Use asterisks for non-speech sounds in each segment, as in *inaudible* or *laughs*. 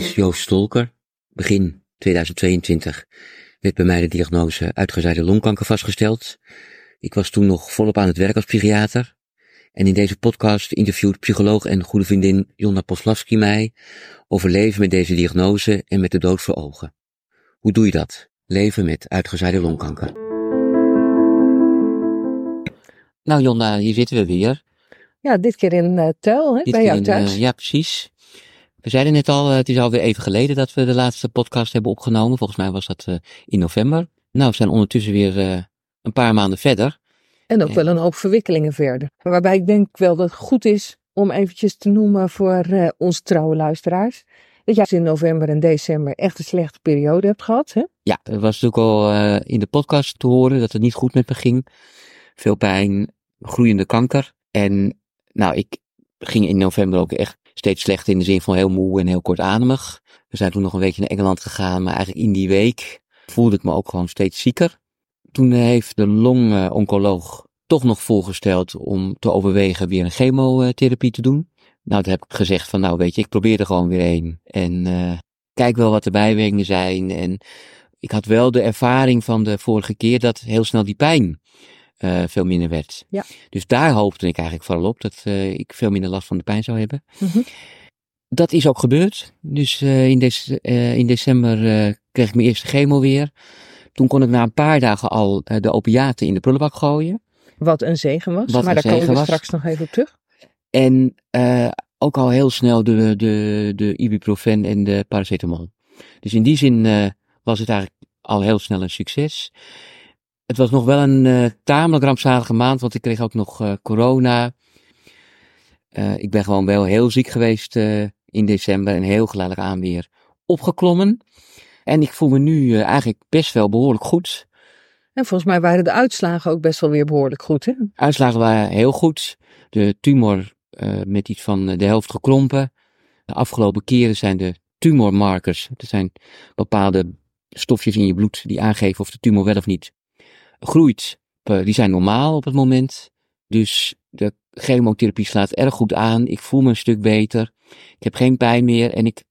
is Joost Stolker. Begin 2022 werd bij mij de diagnose uitgezaaide longkanker vastgesteld. Ik was toen nog volop aan het werk als psychiater. En in deze podcast interviewt psycholoog en goede vriendin Jonna Poslavski mij over leven met deze diagnose en met de dood voor ogen. Hoe doe je dat? Leven met uitgezaaide longkanker. Nou Jonna, hier zitten we weer. Ja, dit keer in uh, Tuil, hè, Dit bij jou in, thuis. eh, ja, precies. We zeiden net al, eh, het is alweer even geleden dat we de laatste podcast hebben opgenomen. Volgens mij was dat eh, in november. Nou, we zijn ondertussen weer eh, een paar maanden verder. en ook wel een hoop verwikkelingen verder. Waarbij ik denk wel dat het goed is om eventjes te noemen voor eh, onze trouwe luisteraars. Dat jij in november en december echt een slechte periode hebt gehad. Hè? Ja, er was natuurlijk al in de podcast te horen dat het niet goed met me ging. Veel pijn, groeiende kanker. En nou, ik ging in november ook echt steeds slechter in de zin van heel moe en heel kortademig. We zijn toen nog een weekje naar Engeland gegaan, maar eigenlijk in die week voelde ik me ook gewoon steeds zieker. Toen heeft de longoncoloog toch nog voorgesteld om te overwegen weer een chemotherapie te doen. Nou, toen heb ik gezegd van, nou weet je, ik probeer er gewoon weer een. En eh, kijk wel wat de bijwerkingen zijn. En ik had wel de ervaring van de vorige keer dat heel snel die pijn eh, veel minder werd. Ja. Dus daar hoopte ik eigenlijk vooral op dat eh, ik veel minder last van de pijn zou hebben. Mhm. Dat is ook gebeurd. Dus eh, in, eh, in december kreeg ik mijn eerste chemo weer. Toen kon ik na een paar dagen al de opiaten in de prullenbak gooien. Wat een zegen was. Wat maar daar komen we was. straks nog even op terug. En ook al heel snel de, de, de ibuprofen en de paracetamol. Dus in die zin was het eigenlijk al heel snel een succes. Het was nog wel een eh, tamelijk rampzalige maand, want ik kreeg ook nog eh, corona. Eh, ik ben gewoon wel heel ziek geweest in december en heel geleidelijk aan weer opgeklommen. En ik voel me nu eigenlijk best wel behoorlijk goed. En volgens mij waren de uitslagen ook best wel weer behoorlijk goed. Hè? Uitslagen waren heel goed. De tumor met iets van de helft gekrompen. De afgelopen keren zijn de tumormarkers, dat zijn bepaalde stofjes in je bloed die aangeven of de tumor wel of niet groeit. Eh, die zijn normaal op het moment. Dus de chemotherapie slaat erg goed aan. Ik voel me een stuk beter. Ik heb geen pijn meer. En ik,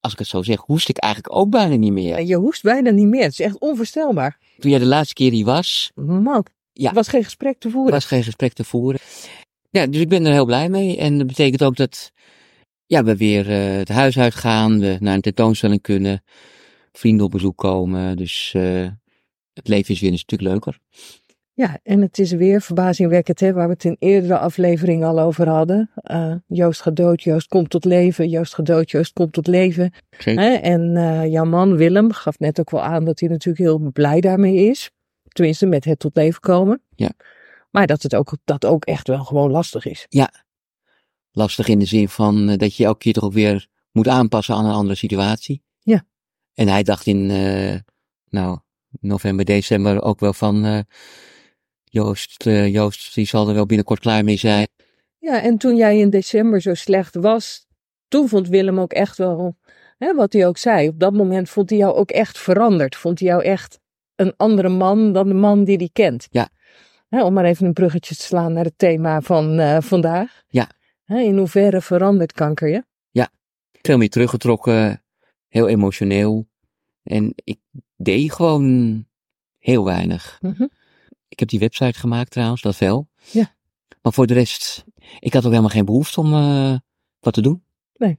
als ik het zo zeg, hoest ik eigenlijk ook bijna niet meer. En je hoest bijna niet meer. Het is echt onvoorstelbaar. Toen jij de laatste keer hier was, Man, Ja. er was geen gesprek te voeren. was geen gesprek te voeren. Ja, dus ik ben er heel blij mee. En dat betekent ook dat ja, we weer eh, het huis uitgaan, we naar een tentoonstelling kunnen, vrienden op bezoek komen. Dus eh, het leven is weer een stuk leuker. Ja, en het is weer verbazingwekkend, hè, waar we het in eerdere aflevering al over hadden. Eh, Joost gaat dood, Joost komt tot leven. Joost gaat dood, Joost komt tot leven. Hè? En eh, jouw man Willem gaf net ook wel aan dat hij natuurlijk heel blij daarmee is. Tenminste, met het tot leven komen. Ja. Maar dat het ook, dat ook echt wel gewoon lastig is. Lastig in de zin van eh, dat je elke keer toch ook weer moet aanpassen aan een andere situatie. Ja. En hij dacht in, nou, november, december ook wel van, eh, Joost, eh, Joost, die zal er wel binnenkort klaar mee zijn. Ja, en toen jij in december zo slecht was, toen vond Willem ook echt wel, hè, wat hij ook zei, op dat moment vond hij jou ook echt veranderd. Vond hij jou echt een andere man dan de man die hij kent. Ja. Hè, om maar even een bruggetje te slaan naar het thema van eh, vandaag. Ja. Hè, in hoeverre verandert kanker je? veel meer teruggetrokken, heel emotioneel. En ik deed gewoon heel weinig. Mhm. Ik heb die website gemaakt trouwens, dat wel. Ja. Maar voor de rest, ik had ook helemaal geen behoefte om eh, wat te doen. Nee.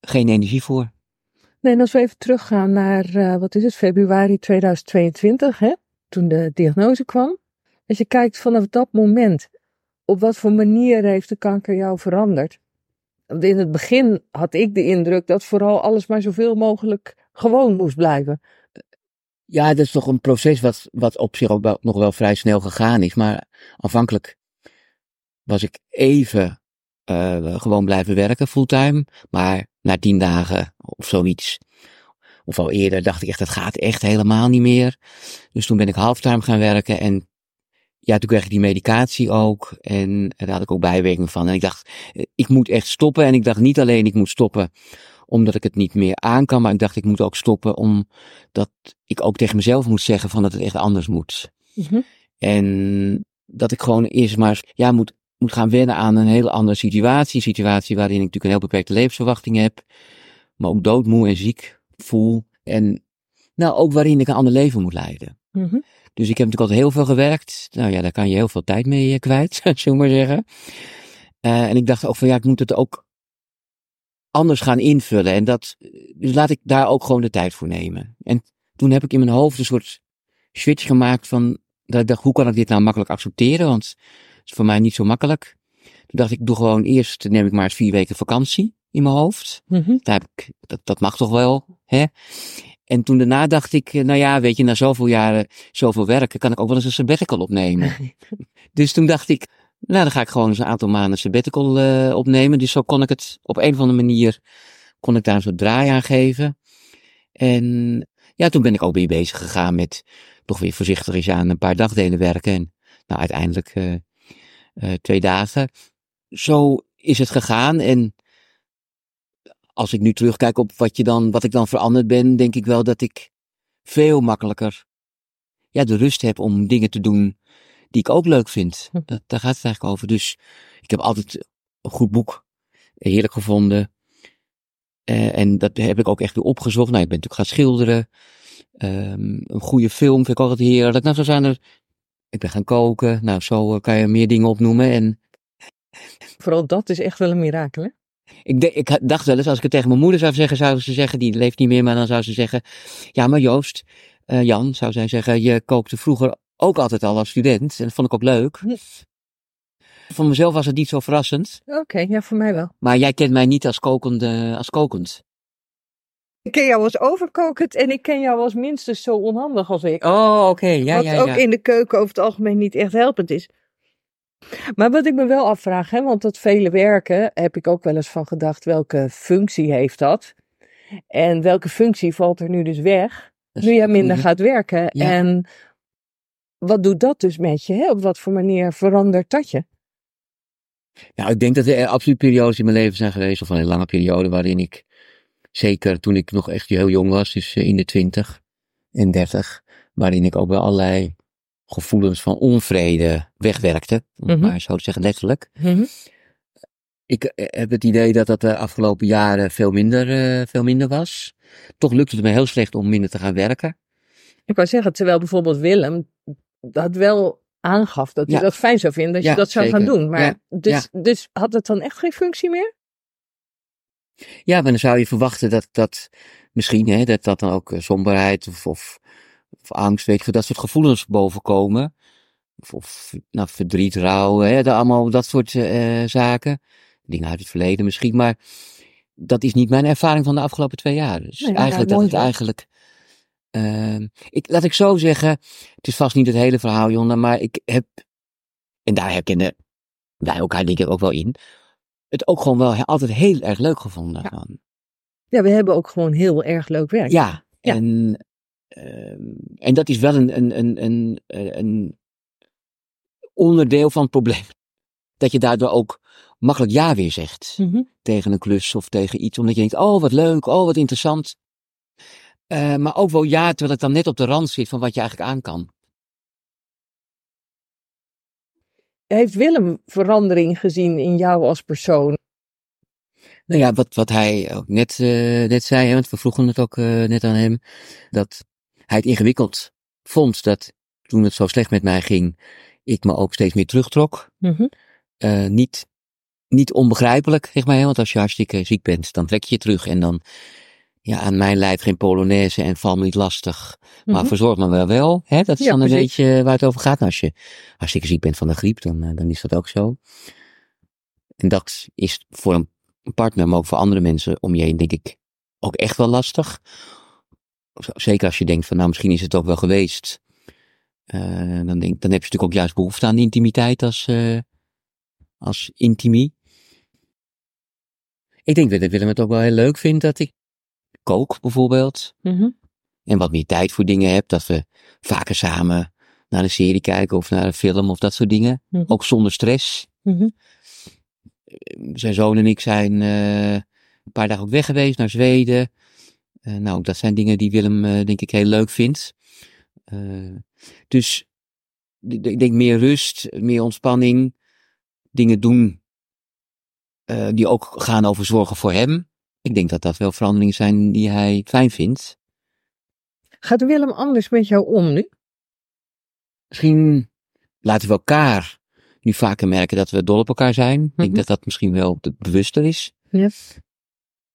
Geen energie voor. Nee, en als we even teruggaan naar, eh, wat is het, februari 2022, hè, toen de diagnose kwam. Als je kijkt vanaf dat moment, op wat voor manier heeft de kanker jou veranderd? Want in het begin had ik de indruk dat vooral alles maar zoveel mogelijk gewoon moest blijven. Ja, dat is toch een proces wat, wat op zich ook nog wel vrij snel gegaan is. Maar aanvankelijk was ik even eh, gewoon blijven werken fulltime. Maar na tien dagen of zoiets, of al eerder, dacht ik echt, dat gaat echt helemaal niet meer. Dus toen ben ik halftime gaan werken en ja, toen kreeg ik die medicatie ook. En daar had ik ook bijwerkingen van. En ik dacht, eh, ik moet echt stoppen. En ik dacht niet alleen ik moet stoppen omdat ik het niet meer aan kan, maar ik dacht ik moet ook stoppen omdat ik ook tegen mezelf moet zeggen van dat het echt anders moet. Mhm. En dat ik gewoon eerst maar ja, moet, moet gaan wennen aan een hele andere situatie. Een situatie waarin ik natuurlijk een heel beperkte levensverwachting heb. me ook doodmoe en ziek voel. En nou, ook waarin ik een ander leven moet leiden. Mhm. Dus ik heb natuurlijk altijd heel veel gewerkt. Nou ja, daar kan je heel veel tijd mee eh, kwijt, *laughs* zullen we maar zeggen. Eh, en ik dacht ook van ja, ik moet het ook anders gaan invullen. En dat, dus laat ik daar ook gewoon de tijd voor nemen. En toen heb ik in mijn hoofd een soort switch gemaakt van, dat ik dacht, hoe kan ik dit nou makkelijk accepteren? Want het is voor mij niet zo makkelijk. Toen dacht ik, doe gewoon eerst, neem ik maar eens vier weken vakantie in mijn hoofd. Mhm. Daar heb ik, dat, dat mag toch wel, hè? En toen daarna dacht ik, eh, nou ja, weet je, na zoveel jaren, zoveel werken, kan ik ook wel eens een sabbatical opnemen. *laughs* dus toen dacht ik, nou dan ga ik gewoon eens een aantal maanden sabbatical eh, opnemen. Dus zo kon ik het op een of andere manier, kon ik daar een soort draai aan geven. En ja, toen ben ik ook weer bezig gegaan met toch weer voorzichtig eens aan een paar dagdelen werken. En nou, uiteindelijk eh, eh, twee dagen. Zo is het gegaan en als ik nu terugkijk op wat, je dan, wat ik dan veranderd ben, denk ik wel dat ik veel makkelijker ja, de rust heb om dingen te doen die ik ook leuk vind. Hm. Dat, daar gaat het eigenlijk over. Dus ik heb altijd een goed boek heerlijk gevonden. Eh, en dat heb ik ook echt weer opgezocht. Nou, ik ben natuurlijk gaan schilderen. Ehm, een goede film vind ik altijd heerlijk. Nou, zo zijn er. Ik ben gaan koken. Nou, zo eh, kan je meer dingen opnoemen. En Vooral dat is echt wel een mirakel, hè? ik, de- ik dacht wel eens, als ik het tegen mijn moeder zou zeggen, zou ze zeggen, die leeft niet meer, maar dan zou ze zeggen, ja, maar Joost, eh, Jan, zou zij zeggen, je kookte vroeger ook altijd al als student. En dat vond ik ook leuk. Van mezelf was het niet zo verrassend. Oké, ja, voor mij wel. Maar jij kent mij niet als, kokende, als kokend. Ik ken jou als overkokend en ik ken jou als minstens zo onhandig als ik. Oh, oké. Ja, wat ja, ook ja. in de keuken over het algemeen niet echt helpend is. Maar wat ik me wel afvraag, hè, want dat vele werken heb ik ook wel eens van gedacht, welke functie heeft dat? En welke functie valt er nu dus weg, nu je minder gaat werken? Ja. En wat doet dat dus met je? Hè? Op wat voor manier verandert dat je? Nou, ik denk dat er absoluut periodes in mijn leven zijn geweest, of een hele lange periode, waarin ik, zeker toen ik nog echt heel jong was, dus eh, in de twintig en dertig, waarin ik ook wel allerlei gevoelens van onvrede wegwerkte, om het Mhm. maar zo te zeggen, letterlijk. Ik eh, heb het idee dat dat de afgelopen jaren veel minder, eh, veel minder was. Toch lukte het me heel slecht om minder te gaan werken. Ik wou zeggen, terwijl bijvoorbeeld Willem dat wel aangaf dat Ja. dat fijn zou vinden dat Ja, je dat zou gaan doen. Maar Ja, dus, dus had het dan echt geen functie meer? Ja, maar dan zou je verwachten dat dat misschien, hè, dat dat dan ook eh, somberheid of, of, of angst, weet je, dat soort gevoelens bovenkomen. Of, of nou, verdriet, rouw, hè, dat, allemaal dat soort eh, zaken. Dingen uit het verleden misschien, maar dat is niet mijn ervaring van de afgelopen twee jaar. Dus Nee, eigenlijk dat het eigenlijk. Ehm, ik, laat ik zo zeggen, het is vast niet het hele verhaal, Jonna, maar ik heb, en daar herkennen wij elkaar denk ik ook wel in, het ook gewoon wel altijd heel erg leuk gevonden. Ja. Ja, we hebben ook gewoon heel erg leuk werk. ja, Ja. En, ehm, en dat is wel een, een, een, een, een onderdeel van het probleem. *laughs* Dat je daardoor ook makkelijk ja weer zegt Mhm. tegen een klus of tegen iets, omdat je denkt, oh wat leuk, oh wat interessant. Eh, maar ook wel ja, terwijl het dan net op de rand zit van wat je eigenlijk aan kan. Heeft Willem verandering gezien in jou als persoon? Nou ja, wat, wat hij ook net, eh, net zei, hè, want we vroegen het ook eh, net aan hem, dat hij het ingewikkeld vond dat toen het zo slecht met mij ging, ik me ook steeds meer terugtrok. Mhm. Niet, niet onbegrijpelijk, zeg maar, hè, want als je hartstikke ziek bent, dan trek je je terug en dan, ja, aan mijn lijf geen polonaise en val me niet lastig, maar Mhm. verzorg me wel wel, hè, dat is Ja, dan een precies. beetje waar het over gaat. Nou, als je hartstikke ziek bent van de griep, dan, eh, dan is dat ook zo. En dat is voor een partner, maar ook voor andere mensen om je heen, denk ik, ook echt wel lastig. Zeker als je denkt van, nou, misschien is het ook wel geweest. Eh, dan, denk, dan heb je natuurlijk ook juist behoefte aan intimiteit als, eh, als intimie. Ik denk dat Willem het ook wel heel leuk vindt dat ik kook, bijvoorbeeld. Mhm. En wat meer tijd voor dingen heb. Dat we vaker samen naar een serie kijken of naar een film of dat soort dingen. Mhm. Ook zonder stress. Mhm. zijn zoon en ik zijn eh, een paar dagen ook weg geweest naar Zweden. Eh, nou, dat zijn dingen die Willem eh, denk ik heel leuk vindt. Eh, dus ik denk meer rust, meer ontspanning, dingen doen eh, die ook gaan over zorgen voor hem. Ik denk dat dat wel veranderingen zijn die hij fijn vindt. Gaat Willem anders met jou om nu? Misschien laten we elkaar nu vaker merken dat we dol op elkaar zijn. Ik denk Mhm. dat dat misschien wel de- bewuster is. Ja.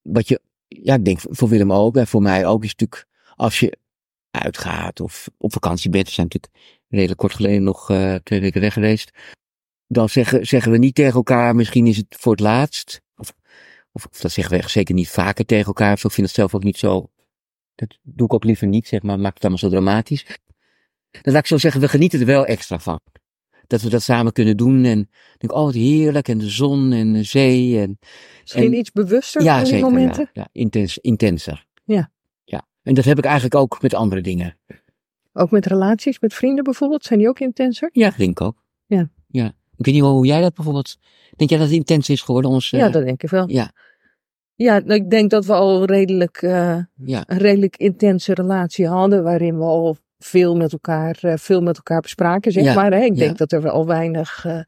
Wat je, ja, ik denk voor Willem ook en voor mij ook is natuurlijk als je uitgaat of op vakantie bent. We zijn natuurlijk redelijk kort geleden nog eh, twee weken weg geweest. Dan zeggen, zeggen we niet tegen elkaar, misschien is het voor het laatst. Of, dat zeggen we zeker niet vaker tegen elkaar. Of zo. Ik vind het zelf ook niet zo. Dat doe ik ook liever niet, zeg maar. Maakt het allemaal zo dramatisch. Dan laat ik zo zeggen, we genieten er wel extra van. Dat we dat samen kunnen doen. En ik denk, oh wat heerlijk. En de zon en de zee. En, Misschien En- iets bewuster ja, van die zeker. momenten? Ja, ja intens, intenser. Ja. ja. En dat heb ik eigenlijk ook met andere dingen. Ook met relaties, met vrienden bijvoorbeeld, zijn die ook intenser? Ja, denk ik ook. Ja. ja. Ik weet niet hoe jij dat bijvoorbeeld. Denk jij dat het intens is geworden? Ons, Ja, dat denk ik wel. ja, Ja, nou, ik denk dat we al redelijk, eh, ja, een redelijk intense relatie hadden, waarin we al veel met elkaar, eh, veel met elkaar bespraken, zeg Ja, maar. Hè? Ik ja. denk dat er al weinig, eh,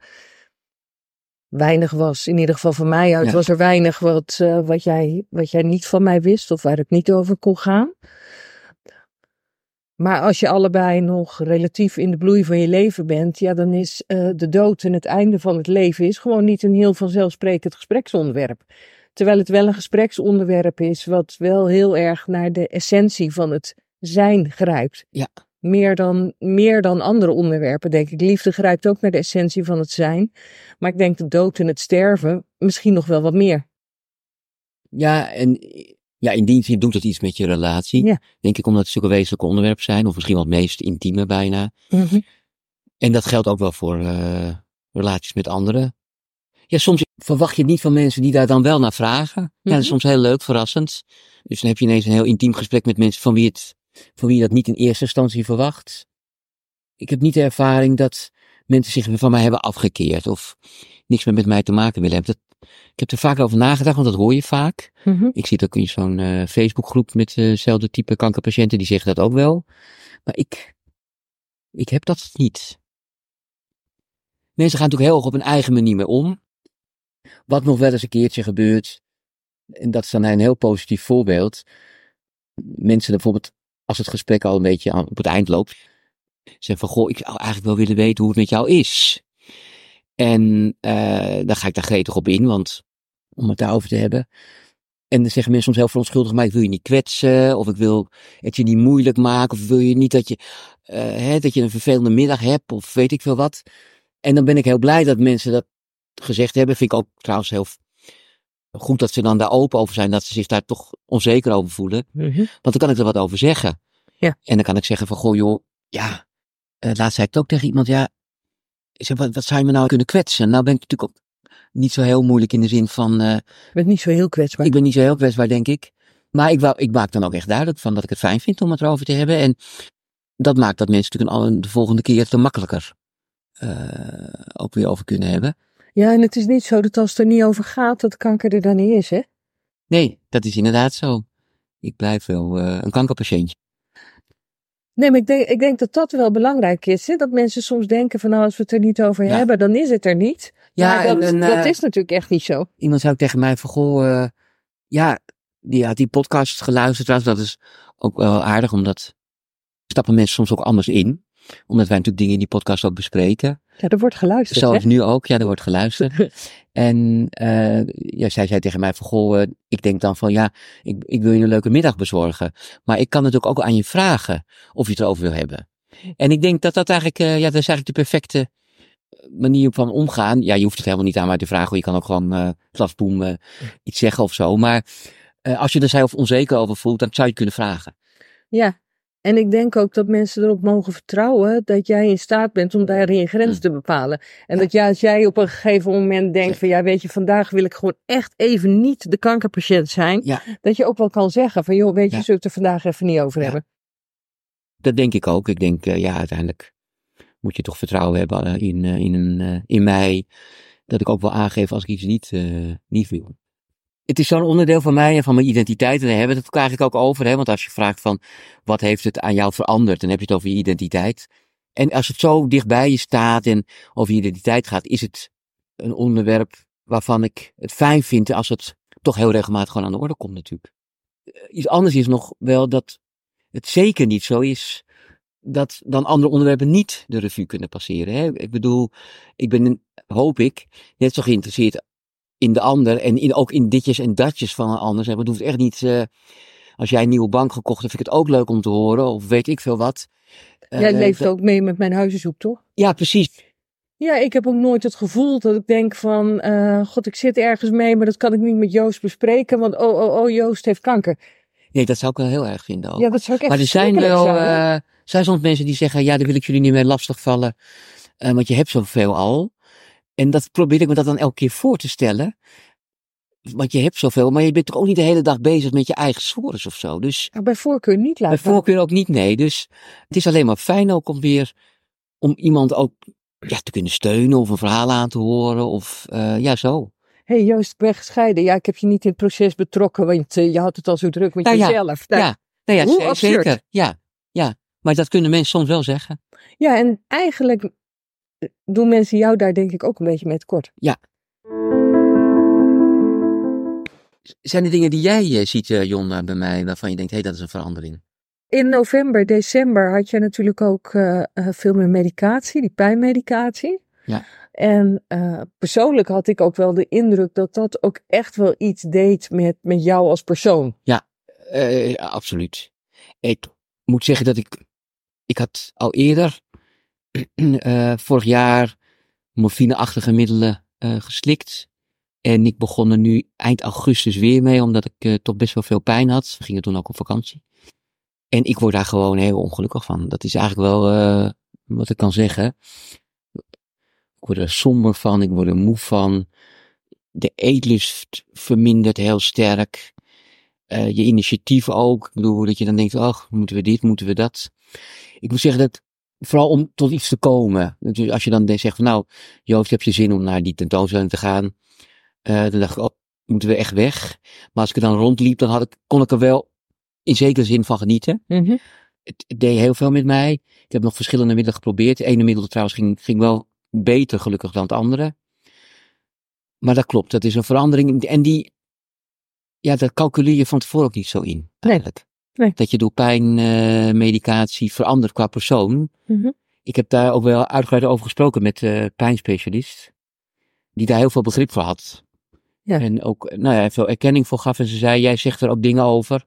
weinig was, in ieder geval van mij uit, was er weinig wat, wat, jij, wat jij niet van mij wist of waar het niet over kon gaan. Maar als je allebei nog relatief in de bloei van je leven bent, ja, dan is de dood en het einde van het leven is gewoon niet een heel vanzelfsprekend gespreksonderwerp. Terwijl het wel een gespreksonderwerp is wat wel heel erg naar de essentie van het zijn grijpt. Ja. Meer dan, meer dan andere onderwerpen, denk ik. Liefde grijpt ook naar de essentie van het zijn. Maar ik denk de dood en het sterven misschien nog wel wat meer. ja, en ja, in die zin doet het iets met je relatie. Ja. Denk ik omdat het zulke wezenlijke onderwerpen zijn. Of misschien wel het meest intieme bijna. En dat geldt ook wel voor eh, relaties met anderen. Ja, soms verwacht je het niet van mensen die daar dan wel naar vragen. Ja, dat Mhm. is soms heel leuk, verrassend. Dus dan heb je ineens een heel intiem gesprek met mensen van wie, het, van wie je dat niet in eerste instantie verwacht. Ik heb niet de ervaring dat mensen zich van mij hebben afgekeerd of niks meer met mij te maken willen hebben. Dat, ik heb er vaak over nagedacht, want dat hoor je vaak. Mhm. Ik zit ook in zo'n eh, Facebookgroep met eh, hetzelfde type kankerpatiënten, die zeggen dat ook wel. Maar ik, ik heb dat niet. Mensen gaan natuurlijk heel erg op hun eigen manier mee om. Wat nog wel eens een keertje gebeurt, en dat is dan een heel positief voorbeeld. Mensen bijvoorbeeld, als het gesprek al een beetje op het eind loopt, zeggen van, goh, ik zou eigenlijk wel willen weten hoe het met jou is. En eh dan ga ik daar gretig op in, want om het daarover te hebben. En dan zeggen mensen soms heel verontschuldigd, maar ik wil je niet kwetsen, of ik wil het je niet moeilijk maken, of wil je niet dat je, eh, hè, dat je een vervelende middag hebt, of weet ik veel wat. En dan ben ik heel blij dat mensen dat gezegd hebben. Vind ik ook trouwens heel goed dat ze dan daar open over zijn, dat ze zich daar toch onzeker over voelen. Mhm. Want dan kan ik er wat over zeggen. Ja. En dan kan ik zeggen van, goh joh, ja, eh, laatst zei ik het ook tegen iemand, ja, zeg, wat, wat zou je me nou kunnen kwetsen? Nou ben ik natuurlijk ook niet zo heel moeilijk in de zin van, eh, Je bent niet zo heel kwetsbaar. ik ben niet zo heel kwetsbaar, denk ik. Maar ik, wou, ik maak dan ook echt duidelijk van dat ik het fijn vind om het erover te hebben. En dat maakt dat mensen natuurlijk de volgende keer het er makkelijker eh, ook weer over kunnen hebben. Ja, en het is niet zo dat als het er niet over gaat, dat kanker er dan niet is, hè? Nee, dat is inderdaad zo. Ik blijf wel eh, een kankerpatiëntje. Nee, maar ik denk, ik denk dat dat wel belangrijk is. Hè? Dat mensen soms denken van nou, als we het er niet over Ja. hebben, dan is het er niet. Ja, maar dat, en, dat eh, is natuurlijk echt niet zo. Iemand ook tegen mij van, goh, eh, ja, die had die podcast geluisterd. trouwens. Dat is ook wel aardig, omdat stappen mensen soms ook anders in. Omdat wij natuurlijk dingen in die podcast ook bespreken. Ja, er wordt geluisterd, Zoals hè? nu ook, ja, er wordt geluisterd. *laughs* En eh ja, zij zei tegen mij van, goh, eh, ik denk dan van, ja, ik, ik wil je een leuke middag bezorgen. Maar ik kan natuurlijk ook aan je vragen of je het erover wil hebben. En ik denk dat dat eigenlijk, eh, ja, dat is eigenlijk de perfecte manier van omgaan. Ja, je hoeft het helemaal niet aan mij te vragen, je kan ook gewoon klasboem eh, iets zeggen of zo. Maar als je er zelf onzeker over voelt, dan zou je het kunnen vragen. Ja, en ik denk ook dat mensen erop mogen vertrouwen dat jij in staat bent om daarin je grens Mm. te bepalen. En Ja. dat ja, als jij op een gegeven moment denkt van ja, weet je, vandaag wil ik gewoon echt even niet de kankerpatiënt zijn. Ja. Dat je ook wel kan zeggen van joh, weet je, Ja. zullen we het er vandaag even niet over hebben. Dat denk ik ook. Ik denk, eh, ja, uiteindelijk moet je toch vertrouwen hebben eh, in, eh, in, een, in mij. Dat ik ook wel aangeef als ik iets niet, niet wil. Het is zo'n onderdeel van mij en van mijn identiteit. En daar hebben we het ook eigenlijk ook over. Hè? Want als je vraagt van, wat heeft het aan jou veranderd? Dan heb je het over je identiteit. En als het zo dichtbij je staat en over je identiteit gaat, is het een onderwerp waarvan ik het fijn vind als het toch heel regelmatig gewoon aan de orde komt natuurlijk. Eh, Iets anders is nog wel dat het zeker niet zo is dat dan andere onderwerpen niet de revue kunnen passeren. Hè? Ik bedoel, ik ben, hoop ik, net zo geïnteresseerd in de ander en in, ook in ditjes en datjes van een ander. Het hoeft echt niet, eh, als jij een nieuwe bank gekocht hebt, vind ik het ook leuk om te horen, of weet ik veel wat. Eh, Jij leeft dat- ook mee met mijn huizenzoek, toch? Ja, precies. Ja, ik heb ook nooit het gevoel dat ik denk van, eh, god, ik zit ergens mee, maar dat kan ik niet met Joost bespreken, want oh, oh, oh, Joost heeft kanker. Nee, dat zou ik wel heel erg vinden ook. Ja, dat zou ik echt maar er zijn wel, eh zijn soms mensen die zeggen, ja, daar wil ik jullie niet mee lastigvallen, eh want je hebt zoveel al. En dat probeer ik me dat dan elke keer voor te stellen. Want je hebt zoveel, maar je bent toch ook niet de hele dag bezig met je eigen sores of zo. Dus Nou, bij voorkeur niet bij laten. voorkeur ook niet, nee. Dus het is alleen maar fijn ook om weer, om iemand ook ja, te kunnen steunen of een verhaal aan te horen of eh, ja, zo. Hé hey, Joost, ik ben gescheiden. Ja, ik heb je niet in het proces betrokken, want eh, je had het al zo druk met Nou ja, jezelf. Nou, ja, nou ja, hoe zeker. Ja, ja. Maar dat kunnen mensen soms wel zeggen. ja, en eigenlijk doen mensen jou daar denk ik ook een beetje mee tekort. Zijn er dingen die jij eh, ziet, eh, Jon, eh, bij mij, waarvan je denkt, hé, hey, dat is een verandering? In november, december had je natuurlijk ook veel meer medicatie, die pijnmedicatie. Ja. En persoonlijk had ik ook wel de indruk dat dat ook echt wel iets deed met, met jou als persoon. Ja, absoluut. Ik moet zeggen dat ik, ik had al eerder, *clears throat* eh, vorig jaar, morfineachtige middelen eh, geslikt. En ik begon er nu eind augustus weer mee, omdat ik eh, toch best wel veel pijn had. We gingen toen ook op vakantie. En ik word daar gewoon heel ongelukkig van. Dat is eigenlijk wel wat ik kan zeggen. Ik word er somber van, ik word er moe van. De eetlust vermindert heel sterk. Je initiatief ook. Ik bedoel, dat je dan denkt, ach, moeten we dit, moeten we dat. Ik moet zeggen dat, vooral om tot iets te komen. Dus als je dan zegt van, nou, Joost, heb je zin om naar die tentoonstelling te gaan? Eh, dan dacht ik, oh, moeten we echt weg? Maar als ik er dan rondliep, dan had ik, kon ik er wel in zekere zin van genieten. Het, het deed heel veel met mij. Ik heb nog verschillende middelen geprobeerd. Het ene middel trouwens ging, ging wel beter gelukkig dan het andere. Maar dat klopt, dat is een verandering. En die, ja, dat calculeer je van tevoren ook niet zo in. Eigenlijk. Nee. Dat je door pijnmedicatie medicatie verandert qua persoon. Mhm. Ik heb daar ook wel uitgebreid over gesproken met de pijnspecialist. Die daar heel veel begrip voor had. Ja. En ook, nou ja, veel erkenning voor gaf. En ze zei, jij zegt er ook dingen over.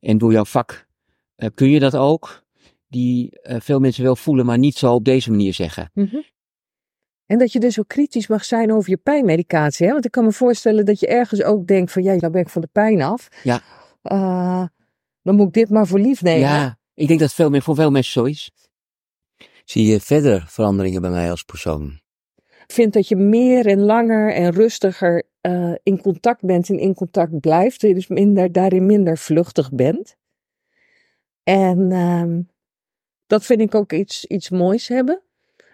En door jouw vak eh, kun je dat ook. Die eh, veel mensen wel voelen, maar niet zo op deze manier zeggen. Mhm. En dat je dus ook kritisch mag zijn over je pijnmedicatie. Hè? Want ik kan me voorstellen dat je ergens ook denkt van, ja, nou ben ik van de pijn af. Ja. Eh, dan moet ik dit maar voor lief nemen. Ja, ik denk dat veel meer voor veel mensen zo is. Zie je verder veranderingen bij mij als persoon? Ik vind dat je meer en langer en rustiger eh, in contact bent en in contact blijft. Dus minder, daarin minder vluchtig bent. En ehm, dat vind ik ook iets, iets moois hebben.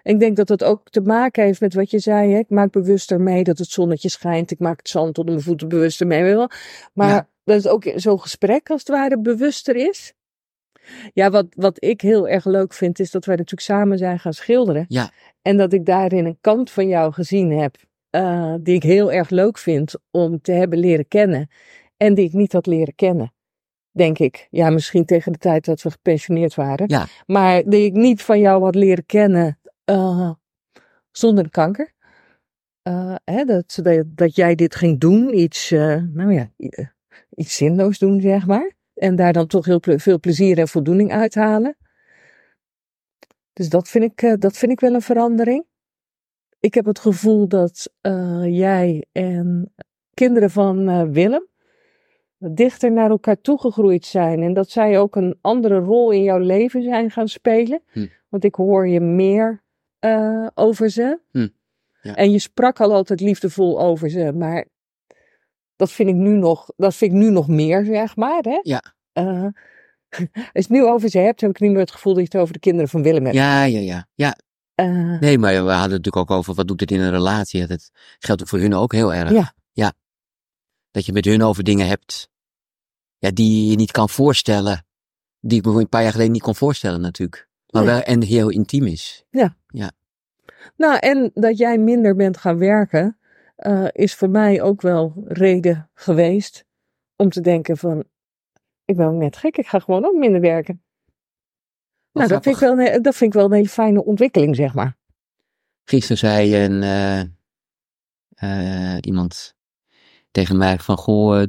En ik denk dat dat ook te maken heeft met wat je zei. Hè? Ik maak bewuster mee dat het zonnetje schijnt. Ik maak het zand onder mijn voeten bewuster mee. Maar Ja. Dat het ook zo'n gesprek als het ware bewuster is. Ja, wat, wat ik heel erg leuk vind, is dat wij natuurlijk samen zijn gaan schilderen. Ja. En dat ik daarin een kant van jou gezien heb, eh, die ik heel erg leuk vind om te hebben leren kennen. En die ik niet had leren kennen, denk ik. Ja, misschien tegen de tijd dat we gepensioneerd waren. Ja. Maar die ik niet van jou had leren kennen eh, zonder de kanker. Eh, hè, dat, dat, dat jij dit ging doen, iets, nou ja, iets zinloos doen, zeg maar. En daar dan toch heel veel plezier en voldoening uithalen. Dus dat vind ik, eh, dat vind ik wel een verandering. Ik heb het gevoel dat eh, jij en kinderen van eh, Willem dichter naar elkaar toegegroeid zijn. En dat zij ook een andere rol in jouw leven zijn gaan spelen. Hm. Want ik hoor je meer over ze. Hm. Ja. En je sprak al altijd liefdevol over ze. Maar dat vind ik nu nog, dat vind ik nu nog meer, zeg maar. Hè? Ja. Eh, als je het nu over ze hebt, heb ik niet meer het gevoel dat je het over de kinderen van Willem hebt. Ja, ja, ja. ja. Eh, Nee, maar we hadden het natuurlijk ook over wat doet het in een relatie. Dat geldt ook voor hun ook heel erg. Ja. ja. Dat je met hun over dingen hebt ja, die je niet kan voorstellen. Die ik me een paar jaar geleden niet kon voorstellen natuurlijk. Maar Nee. wel en heel intiem is. Nou, en dat jij minder bent gaan werken. Eh, is voor mij ook wel reden geweest om te denken van, ik ben ook net gek, ik ga gewoon ook minder werken. Wat nou, dat vind, ik wel, een- dat vind ik wel een hele fijne ontwikkeling, zeg maar. Gisteren zei een, eh, eh, iemand tegen mij van, goh,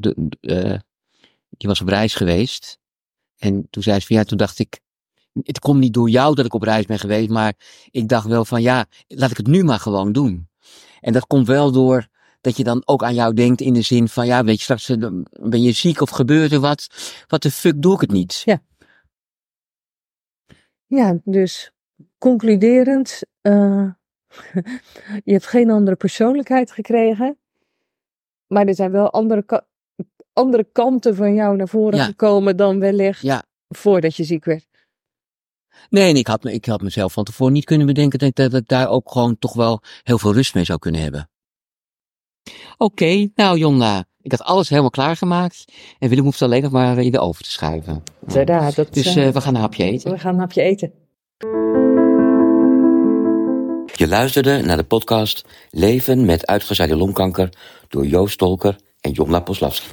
die was op reis geweest. En toen zei ze van, ja, toen dacht ik, het komt niet door jou dat ik op reis ben geweest, maar ik dacht wel van, ja, laat ik het nu maar gewoon doen. En dat komt wel door dat je dan ook aan jou denkt in de zin van, ja, weet je, straks eh, ben je ziek of gebeurt er wat. Wat de fuck doe ik het niet? Ja, dus concluderend, eh, *laughs* je hebt geen andere persoonlijkheid gekregen, maar er zijn wel andere, ka- andere kanten van jou naar voren Ja. gekomen dan wellicht Ja. voordat je ziek werd. Nee, en ik had, me- ik had mezelf van tevoren niet kunnen bedenken dat, dat ik daar ook gewoon toch wel heel veel rust mee zou kunnen hebben. Oké, nou Jonna, ik had alles helemaal klaargemaakt. En Willem hoeft alleen nog maar in de oven te schuiven. Tada, dat, Dus eh, eh, we gaan een hapje eten. we gaan een hapje eten. Je luisterde naar de podcast Leven met uitgezaaide longkanker door Joost Tolker en Jonna Poslavski.